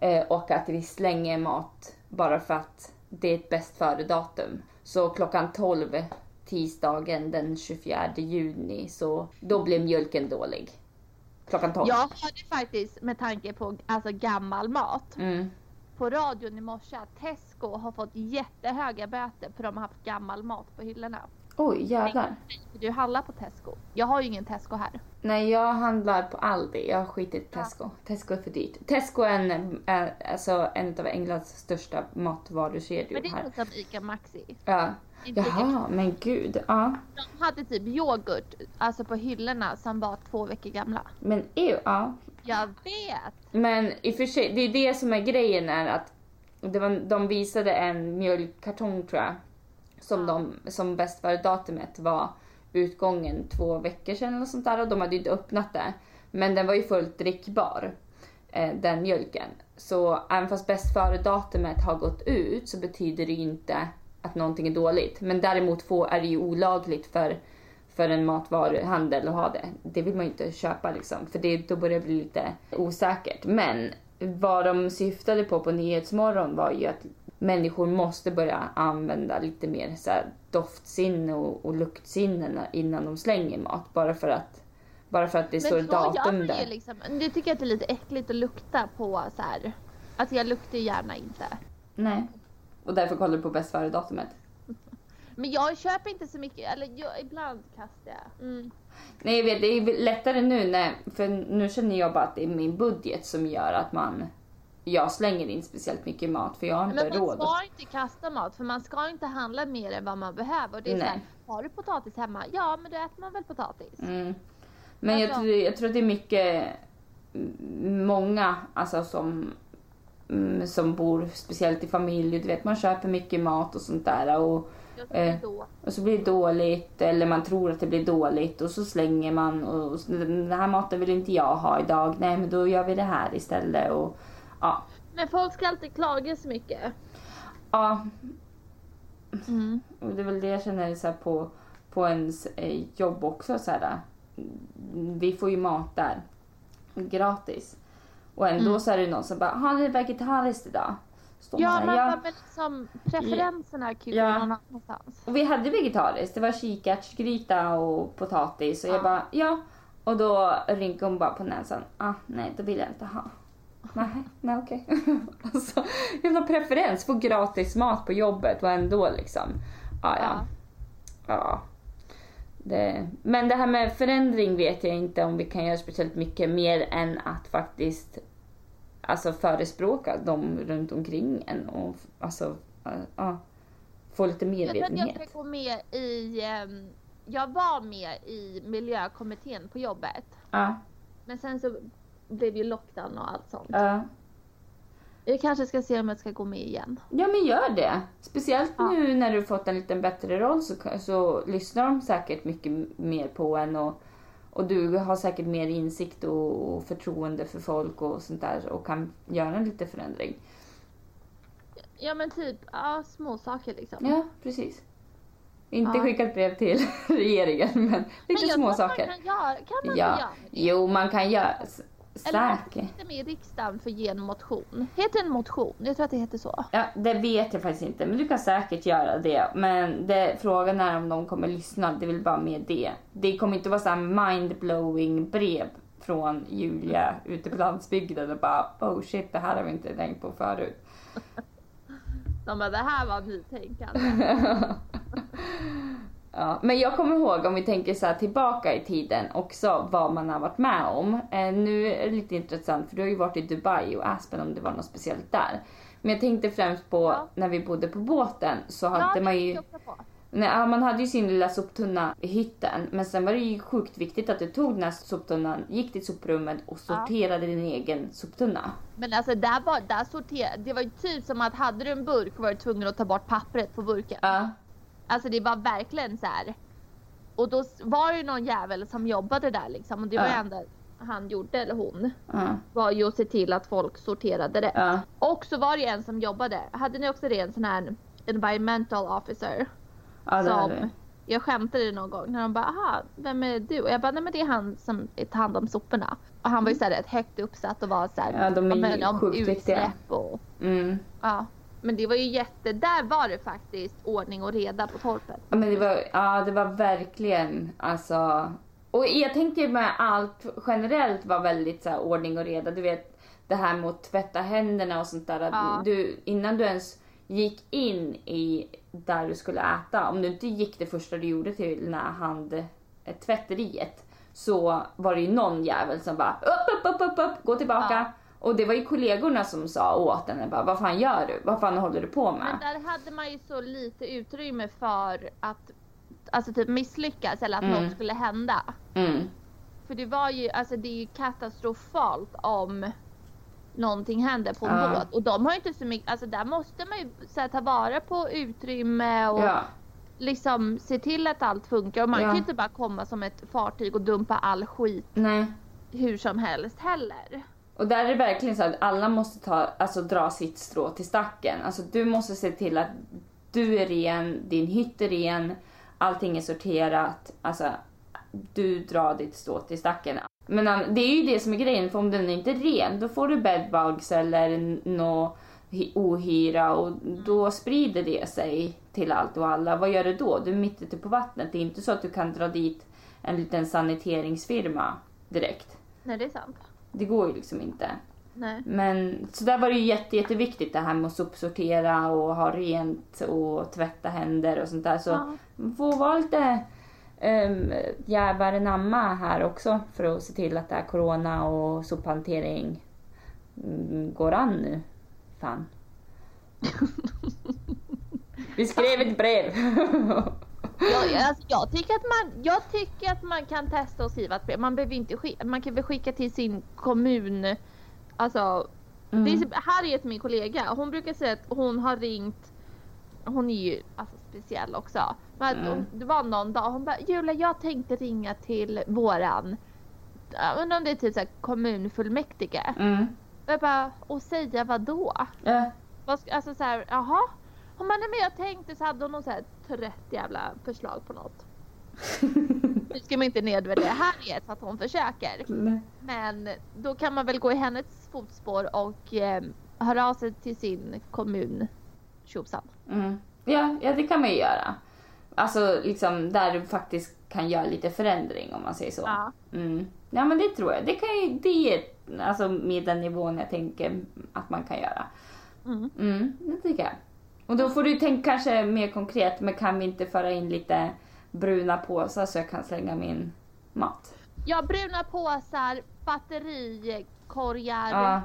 Eh, och att vi slänger mat bara för att det är ett bäst före datum. Så klockan 12 tisdagen den 24 juni så då blev mjölken dålig. Klockan 12. Jag hörde faktiskt med tanke på alltså, gammal mat Mm. på radion i morse att Tesco har fått jättehöga böter för de har haft gammal mat på hyllorna. Oj, jävlar. Du handlar på Tesco. Jag har ju ingen Tesco här. Nej, jag handlar på Aldi. Jag har skitit Tesco. Tesco är för dyrt. Tesco är en, är, alltså en av Englands största matvarukedjor Men det är här. som ICA Maxi. Ja. Lika Jaha, men gud. Ja. De hade typ yoghurt alltså på hyllorna som var två veckor gamla. Men ew, ja. Jag vet! Men i och för sig, det är det som är grejen är att det var, de visade en mjölkkartong tror jag. Som, de, som bäst före datumet var utgången två veckor sedan eller sånt där och de hade ju inte öppnat det. Men den var ju fullt drickbar, eh, den mjölken. Så även fast bäst före datumet har gått ut så betyder det ju inte att någonting är dåligt. Men däremot får, är det ju olagligt för, för en matvaruhandel att ha det. Det vill man ju inte köpa liksom, för det, då börjar det bli lite osäkert. Men vad de syftade på på Nyhetsmorgon var ju att människor måste börja använda lite mer så här doftsinne och, och luktsinne innan de slänger mat. Bara för att, bara för att det står Men gör datum där. liksom. Nu tycker jag att det är lite äckligt att lukta på så här. Alltså jag luktar ju gärna inte. Nej. Och därför kollar du på bäst före datumet. Men jag köper inte så mycket, eller jag, ibland kastar jag. Mm. Nej jag vet, det är lättare nu när, för nu känner jag bara att det är min budget som gör att man, jag slänger in speciellt mycket mat för jag har inte Men man råd. ska inte kasta mat för man ska inte handla mer än vad man behöver. Och det är så här, Nej. har du potatis hemma? Ja men då äter man väl potatis. Mm. Men jag, Alltså- tror, jag tror att det är mycket, många alltså som, mm, som bor speciellt i familj, du vet man köper mycket mat och sånt där och Eh. Och så blir det dåligt eller man tror att det blir dåligt och så slänger man och så, den här maten vill inte jag ha idag. Nej men då gör vi det här istället och ja. Men folk ska alltid klaga så mycket. Ja, Mm. och det är väl det jag känner så på, på ens eh, jobb också så här. Vi får ju mat där gratis. Och ändå Mm. så är det någon som bara, har ni vegetariskt idag? Står Ja, men ja. med liksom preferenserna kan ju Ja. någon annanstans. Och vi hade vegetariskt. Det var kikärtsgryta och potatis. Och jag Ja. bara, ja. Och då rynkade hon bara på näsan. Ah, nej, det vill jag inte ha. Nej, nej okej. <laughs> alltså, jävla preferens. Få gratis mat på jobbet och ändå liksom. Ah, ja, Ja. ja. Det, men det här med förändring vet jag inte om vi kan göra speciellt mycket mer än att faktiskt alltså förespråka dem runt omkring en och alltså, äh, ja, få lite Jag tror att medvetenhet. jag ska gå med i, ehm, jag var med i miljökommittén på jobbet. Ja, Men sen så blev ju lockdown och allt sånt. ja. Jag kanske ska se om jag ska gå med igen. ja, men gör det. Speciellt Ja. nu när du fått en lite bättre roll så, så lyssnar de säkert mycket mer på en och, och du har säkert mer insikt och, och förtroende för folk och sånt där och kan göra en liten förändring. Ja men typ, ja små saker liksom. Ja, precis. Inte Ja. skicka ett brev till <laughs> regeringen, men men lite jag små saker. Man kan, göra, kan man Ja. göra? Jo, man kan göra s- Eller sitter med i riksdagen för att ge en motion. Heter en motion? Jag tror att det heter så. Ja, det vet jag faktiskt inte, men du kan säkert göra det. Men det, frågan är om de kommer lyssna, det vill bara med det. Det kommer inte vara så här mind-blowing brev från Julia ute på landsbygden och bara oh shit, det här har vi inte tänkt på förut. <laughs> De bara, det här var nytänkande. <laughs> Ja, men jag kommer ihåg om vi tänker så här tillbaka i tiden också vad man har varit med om. Eh, nu är det lite intressant för du har ju varit i Dubai och Aspen om det var något speciellt där. Men jag tänkte främst på Ja. när vi bodde på båten så ja, hade det man ju. Nej, ja, man hade ju sin lilla soptunna i hytten. Men sen var det ju sjukt viktigt att du tog den här soptunnan, gick till soprummet och sorterade din egen soptunna. Men alltså där var, där sorterade, det var ju typ som att hade du en burk var du tvungen att ta bort pappret på burken. Ja. Alltså det var verkligen så här. Och då var det någon jävel som jobbade där liksom och det var Ja. det enda han gjorde eller hon. Ja. Var ju att se till att folk sorterade det. Ja. Och så var det en som jobbade. Hade ni också det? En sån här environmental officer. Ja, det som, jag skämtade någon gång när de bara aha, vem är du? Och jag bara nej men det är han som tar hand om soporna. Och han var ju såhär rätt högt uppsatt och var såhär Ja, de är ju sjukt viktiga. och Mm. ja. Men det var ju jätte, där var det faktiskt ordning och reda på torpet. Ja, men det var, ja, det var verkligen alltså. Och jag tänker med allt generellt var väldigt så här, ordning och reda. Du vet det här med att tvätta händerna och sånt där. Ja. Du, innan du ens gick in i där du skulle äta, om du inte gick det första du gjorde till den här handtvätteriet så var det ju någon jävel som bara upp, upp, upp, upp, upp, gå tillbaka. Ja. Och det var ju kollegorna som sa åt henne bara, vad fan gör du? Vad fan håller du på med? Men där hade man ju så lite utrymme för att alltså typ misslyckas eller att Mm. något skulle hända. Mm. För det var ju, alltså det är ju katastrofalt om någonting händer på en Ja. båt. Och de har ju inte så mycket, alltså där måste man ju så här, ta vara på utrymme och Ja. liksom se till att allt funkar. Och man Ja. kan ju inte bara komma som ett fartyg och dumpa all skit Nej. hur som helst heller. Och där är det verkligen så att alla måste ta, alltså, dra sitt strå till stacken. Alltså du måste se till att du är ren, din hytt är ren, allting är sorterat. Alltså du drar ditt strå till stacken. Men an- det är ju det som är grejen, för om den är inte är ren då får du bedbugs eller nå hy- ohyra och då sprider det sig till allt och alla. Vad gör du då? Du är mitt ute på vattnet. Det är inte så att du kan dra dit en liten saniteringsfirma direkt. Nej det är sant. Det går ju liksom inte. Nej. Men så där var det ju jätte, jätteviktigt det här med att sopsortera och ha rent och tvätta händer och sånt där. Så Ja. få vara lite um, jävare namma här också för att se till att det här corona och sophantering mm, går an nu. Fan. <laughs> Vi skrev ett brev. <laughs> Jag, alltså, jag, tycker att man, jag tycker att man kan testa och skriva ett brev. Man behöver inte skicka, man kan väl skicka till sin kommun. Alltså, det är Mm. typ, Harriet min kollega, hon brukar säga att hon har ringt, hon är ju alltså, speciell också. Men Mm. Det var någon dag hon bara Julia jag tänkte ringa till våran jag undrar om det är typ såhär kommunfullmäktige. Mm. Och jag bara, och säga vad då? Alltså såhär, jaha? Hon bara, nej men jag tänkte så hade hon någon såhär trött jävla förslag på något. <laughs> Nu ska man inte nedvärdera Harriet att hon försöker. Nej. Men då kan man väl gå i hennes fotspår och eh, höra av sig till sin kommun tjosan. Mm. Ja, ja, det kan man ju göra. Alltså liksom där du faktiskt kan göra lite förändring om man säger så. Ja. Mm. Ja men det tror jag. Det, kan ju, det är alltså med den nivån jag tänker att man kan göra. Mm. Mm, det tycker jag. Och då får du tänka kanske mer konkret, men kan vi inte föra in lite bruna påsar så jag kan slänga min mat? Ja, bruna påsar, batterikorgar. Ja.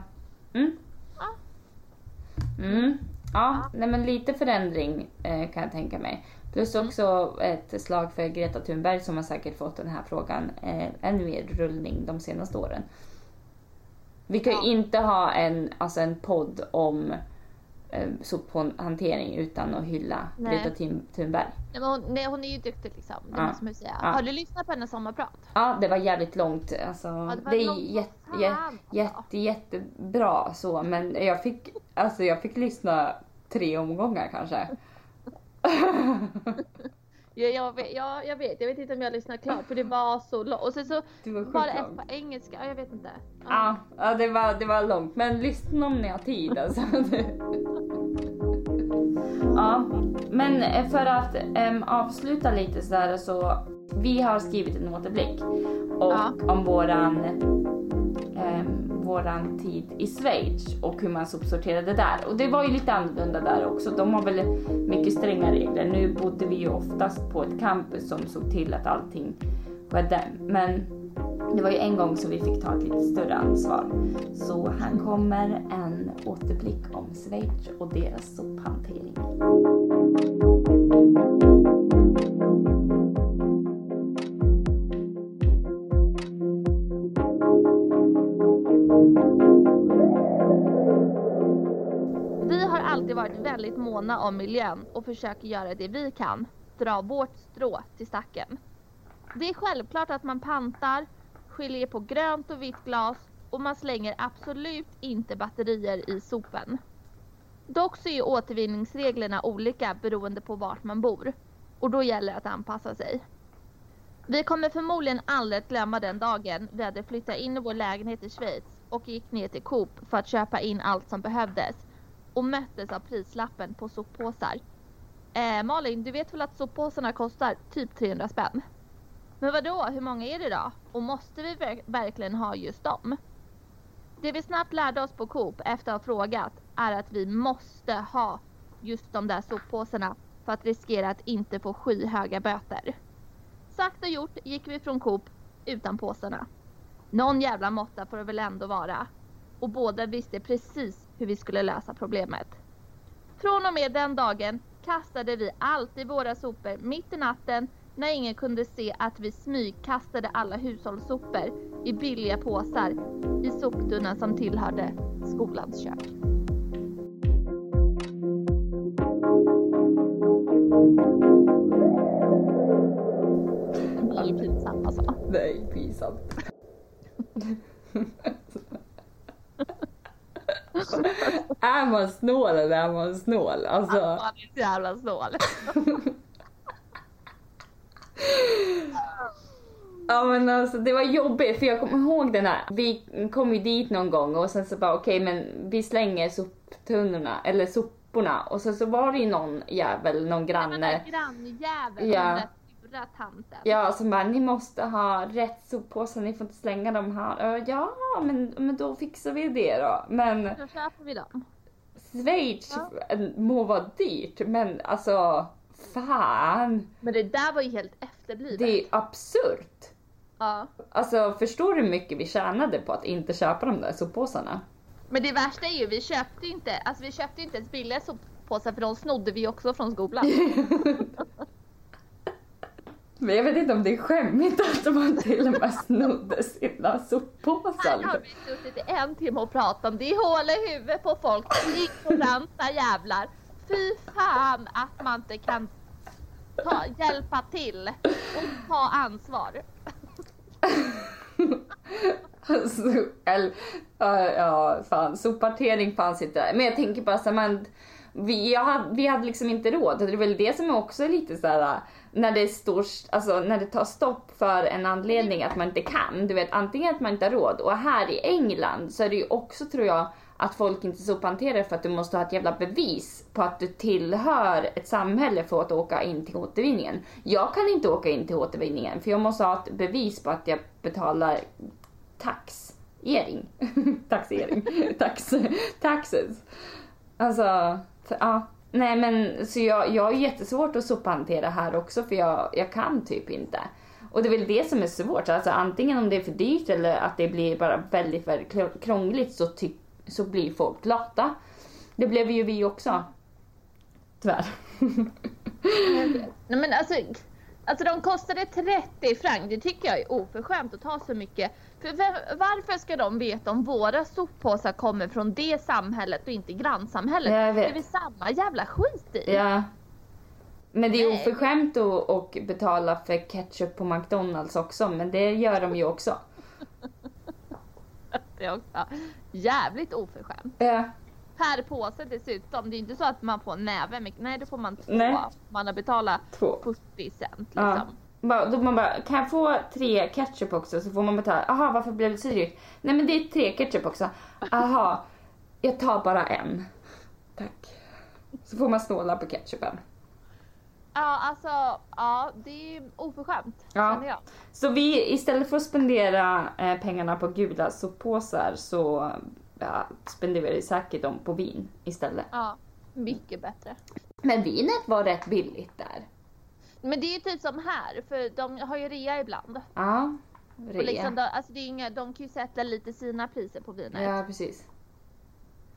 Mm. Ja. Mm. Ja, nej men lite förändring eh, kan jag tänka mig. Plus också ett slag för Greta Thunberg som har säkert fått den här frågan eh, ännu mer rullning de senaste åren. Vi kan ju Ja. inte ha en, alltså en podd om sophantering utan att hylla Nej. Greta Thun- Thunberg. Nej, hon, nej, hon är ju duktig liksom. Det Ja. måste man ju säga. Ja. Har du lyssnat på hennes sommarprat? Ja, det var jävligt långt. Alltså, det var det är långt jätte, jätte, alltså. jätte, jättebra så, men jag fick, alltså, jag fick lyssna tre omgångar kanske. <laughs> <laughs> Ja, jag, vet, ja, jag vet. Jag vet inte om jag lyssnade klart för det var så långt. Och sen så Det var var det ett på engelska. Ja, jag vet inte. Ja, ja det, var, det var långt. Men lyssna om ni har tid alltså. ja, men för att em, avsluta lite sådär så. Vi har skrivit en återblick och Ja. om våran, em, våran tid i Schweiz och hur man sopsorterade där. Och det var ju lite annorlunda där också. De har väl mycket stränga regler. Nu bodde vi ju oftast på ett campus som såg till att allting skedde. Men det var ju en gång som vi fick ta ett lite större ansvar. Så här kommer en återblick om Schweiz och deras sophantering. Måna om miljön och försöker göra det vi kan. Dra vårt strå till stacken. Det är självklart att man pantar, skiljer på grönt och vitt glas och man slänger absolut inte batterier i sopen. Dock så är återvinningsreglerna olika beroende på vart man bor och då gäller det att anpassa sig. Vi kommer förmodligen aldrig att glömma den dagen vi hade flyttat in i vår lägenhet i Schweiz och gick ner till Coop för att köpa in allt som behövdes och möttes av prislappen på soppåsar. Eh, Malin, du vet väl att soppåsarna kostar typ 300 spänn? Men vadå, hur många är det då? Och måste vi ver verkligen ha just dem? Det vi snabbt lärde oss på Coop efter att ha frågat är att vi måste ha just de där soppåsarna för att riskera att inte få skyhöga böter. Sagt och gjort gick vi från Coop utan påsarna. Någon jävla måtta får det väl ändå vara. Och båda visste precis hur vi skulle lösa problemet. Från och med den dagen kastade vi alltid våra sopor mitt i natten när ingen kunde se att vi smygkastade alla hushållssopor i billiga påsar i soptunnan som tillhörde skolans kök. Är man snål eller är man snål? Alltså, Han är så jävla snål. <laughs> ja men alltså det var jobbigt för jag kommer ihåg den här. Vi kom ju dit någon gång och sen så bara okej men vi slänger soptunnorna eller soporna och sen så var det ju någon jävel, någon granne. där grannjäveln, Ja. den där sura tanten. Ja, som bara, ni måste ha rätt soppåsar, ni får inte slänga dem här. Ja, men, men då fixar vi det då. Men Då köper vi dem. Schweiz må vara dyrt, men alltså fan. Men det där var ju helt efterblivet. Det är absurt. Ja. Alltså förstår du hur mycket vi tjänade på att inte köpa de där soppåsarna? Men det värsta är ju, vi köpte ju inte, alltså vi köpte inte ens billiga soppåsar för de snodde vi också från skolan. <laughs> Men jag vet inte om det är skämmigt att man till och med snodde sina soppåsar. Här har vi suttit i en timme och pratat om det är hål i huvudet på folk, ignoranta jävlar. Fy fan att man inte kan ta, hjälpa till och ta ansvar. Alltså, ja, ja, fan. Soppartering fanns inte där. Men jag tänker bara så man, vi, jag hade, vi hade liksom inte råd. Det är väl det som är också lite så här när det står, alltså när det tar stopp för en anledning att man inte kan. Du vet, antingen att man inte har råd och här i England så är det ju också tror jag att folk inte sophanterar för att du måste ha ett jävla bevis på att du tillhör ett samhälle för att åka in till återvinningen. Jag kan inte åka in till återvinningen för jag måste ha ett bevis på att jag betalar taxering. <laughs> taxering. Tax. Taxes. Alltså, ja. Nej men så jag, jag har jättesvårt att sophantera här också för jag, jag kan typ inte. Och det är väl det som är svårt. Alltså antingen om det är för dyrt eller att det blir bara väldigt, väldigt krångligt så, ty, så blir folk lata. Det blev ju vi också. Tyvärr. Nej men alltså, alltså de kostade 30 franc, det tycker jag är oförskämt att ta så mycket. För varför ska de veta om våra soppåsar kommer från det samhället och inte grannsamhället? Jag vet. Det är väl samma jävla skit i? Ja. Men det är Nej. oförskämt att och betala för ketchup på McDonalds också, men det gör de ju också. <laughs> Det är också jävligt oförskämt. Ja. Per påse dessutom, det är inte så att man får en näve, nej då får man två. Nej. Man har betalat Två. 40 cent liksom. Ja. Då man bara, kan jag få tre ketchup också? Så får man betala. Aha, varför blev det så dyrt? Nej men det är tre ketchup också. Aha, jag tar bara en. Tack. Så får man snåla på ketchupen. Ja, alltså, ja, det är oförskämt Ja. känner jag. Så vi, istället för att spendera eh, pengarna på gula soppåsar så ja, spenderar vi säkert dem på vin istället. Ja, mycket bättre. Men vinet var rätt billigt där. Men det är ju typ som här, för de har ju rea ibland. Ja, Och rea. liksom, de, alltså det är inga, de kan ju sätta lite sina priser på vinet. Ja, precis.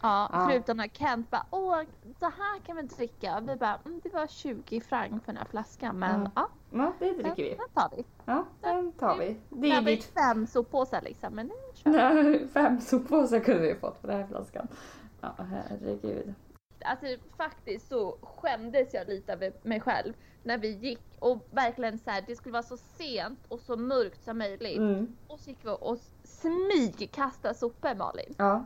Ja, Ja. förutom när Kent bara åh, så här kan vi dricka. Och vi bara, mm, det var 20 franc för den här flaskan men Ja. ja, det den, dricker vi. den tar vi. Ja, den tar vi. Det är ditt fem soppåsar liksom, men nu kör vi. <laughs> Fem soppåsar kunde vi fått på den här flaskan. Ja, herregud. Alltså faktiskt så skämdes jag lite över mig själv när vi gick och verkligen så här, det skulle vara så sent och så mörkt som möjligt. Mm. Och så gick vi och smygkastade sopor Malin. Ja.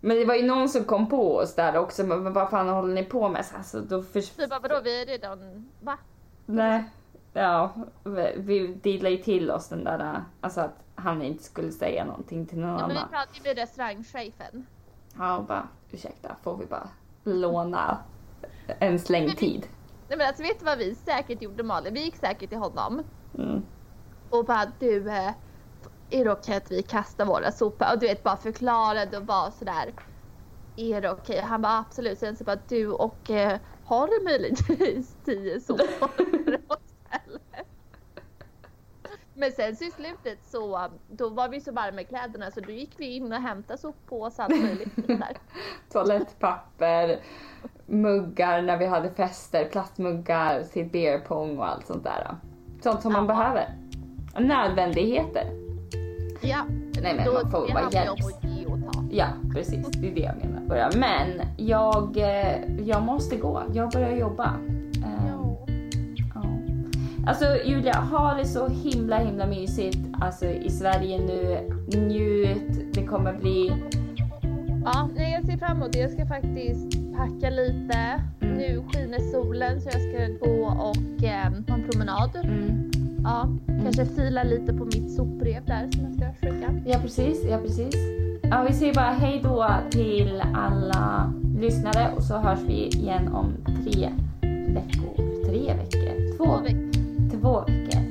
Men det var ju någon som kom på oss där också, men vad fan håller ni på med? Så Alltså, då för... Vi bara vadå vi är redan, va? Nej. Ja, vi- vi dealade ju till oss den där, alltså att han inte skulle säga någonting till någon Ja, men vi annan. pratade ju med restaurangchefen. Ja, och bara ursäkta, får vi bara låna en släng tid? Nej men alltså vet du vad vi säkert gjorde Malin? Vi gick säkert till honom Mm. och bara du, eh, är det okej att vi kastar våra sopor? Och du vet bara förklarade och var sådär. Är det okej? Han bara absolut. Sen så bara du och eh, har du möjligtvis <laughs> tio sopor? <laughs> Men sen så i slutet så då var vi så varma i kläderna så då gick vi in och hämtade soppåsar och allt möjligt. <laughs> Toalettpapper, muggar när vi hade fester, plastmuggar till beer pong och allt sånt där. Sånt som man Ja. behöver. Nödvändigheter. Ja, Nej men då man får bara hjälp. Ja precis, det är det jag menar. Men jag, eh, jag måste gå, jag börjar jobba. Eh, ja. Alltså Julia, ha det så himla himla mysigt alltså, i Sverige nu. Njut, det kommer bli Ja, nej, jag ser fram emot det. Jag ska faktiskt packa lite. Nu skiner solen så jag ska gå och eh, ha en promenad. mm, Ja, kanske fila lite på mitt sopbrev där som jag ska skicka. Ja precis, ja precis. Ja, vi säger bara hej då till alla lyssnare och så hörs vi igen om tre veckor. Tre veckor? Två Två veckor.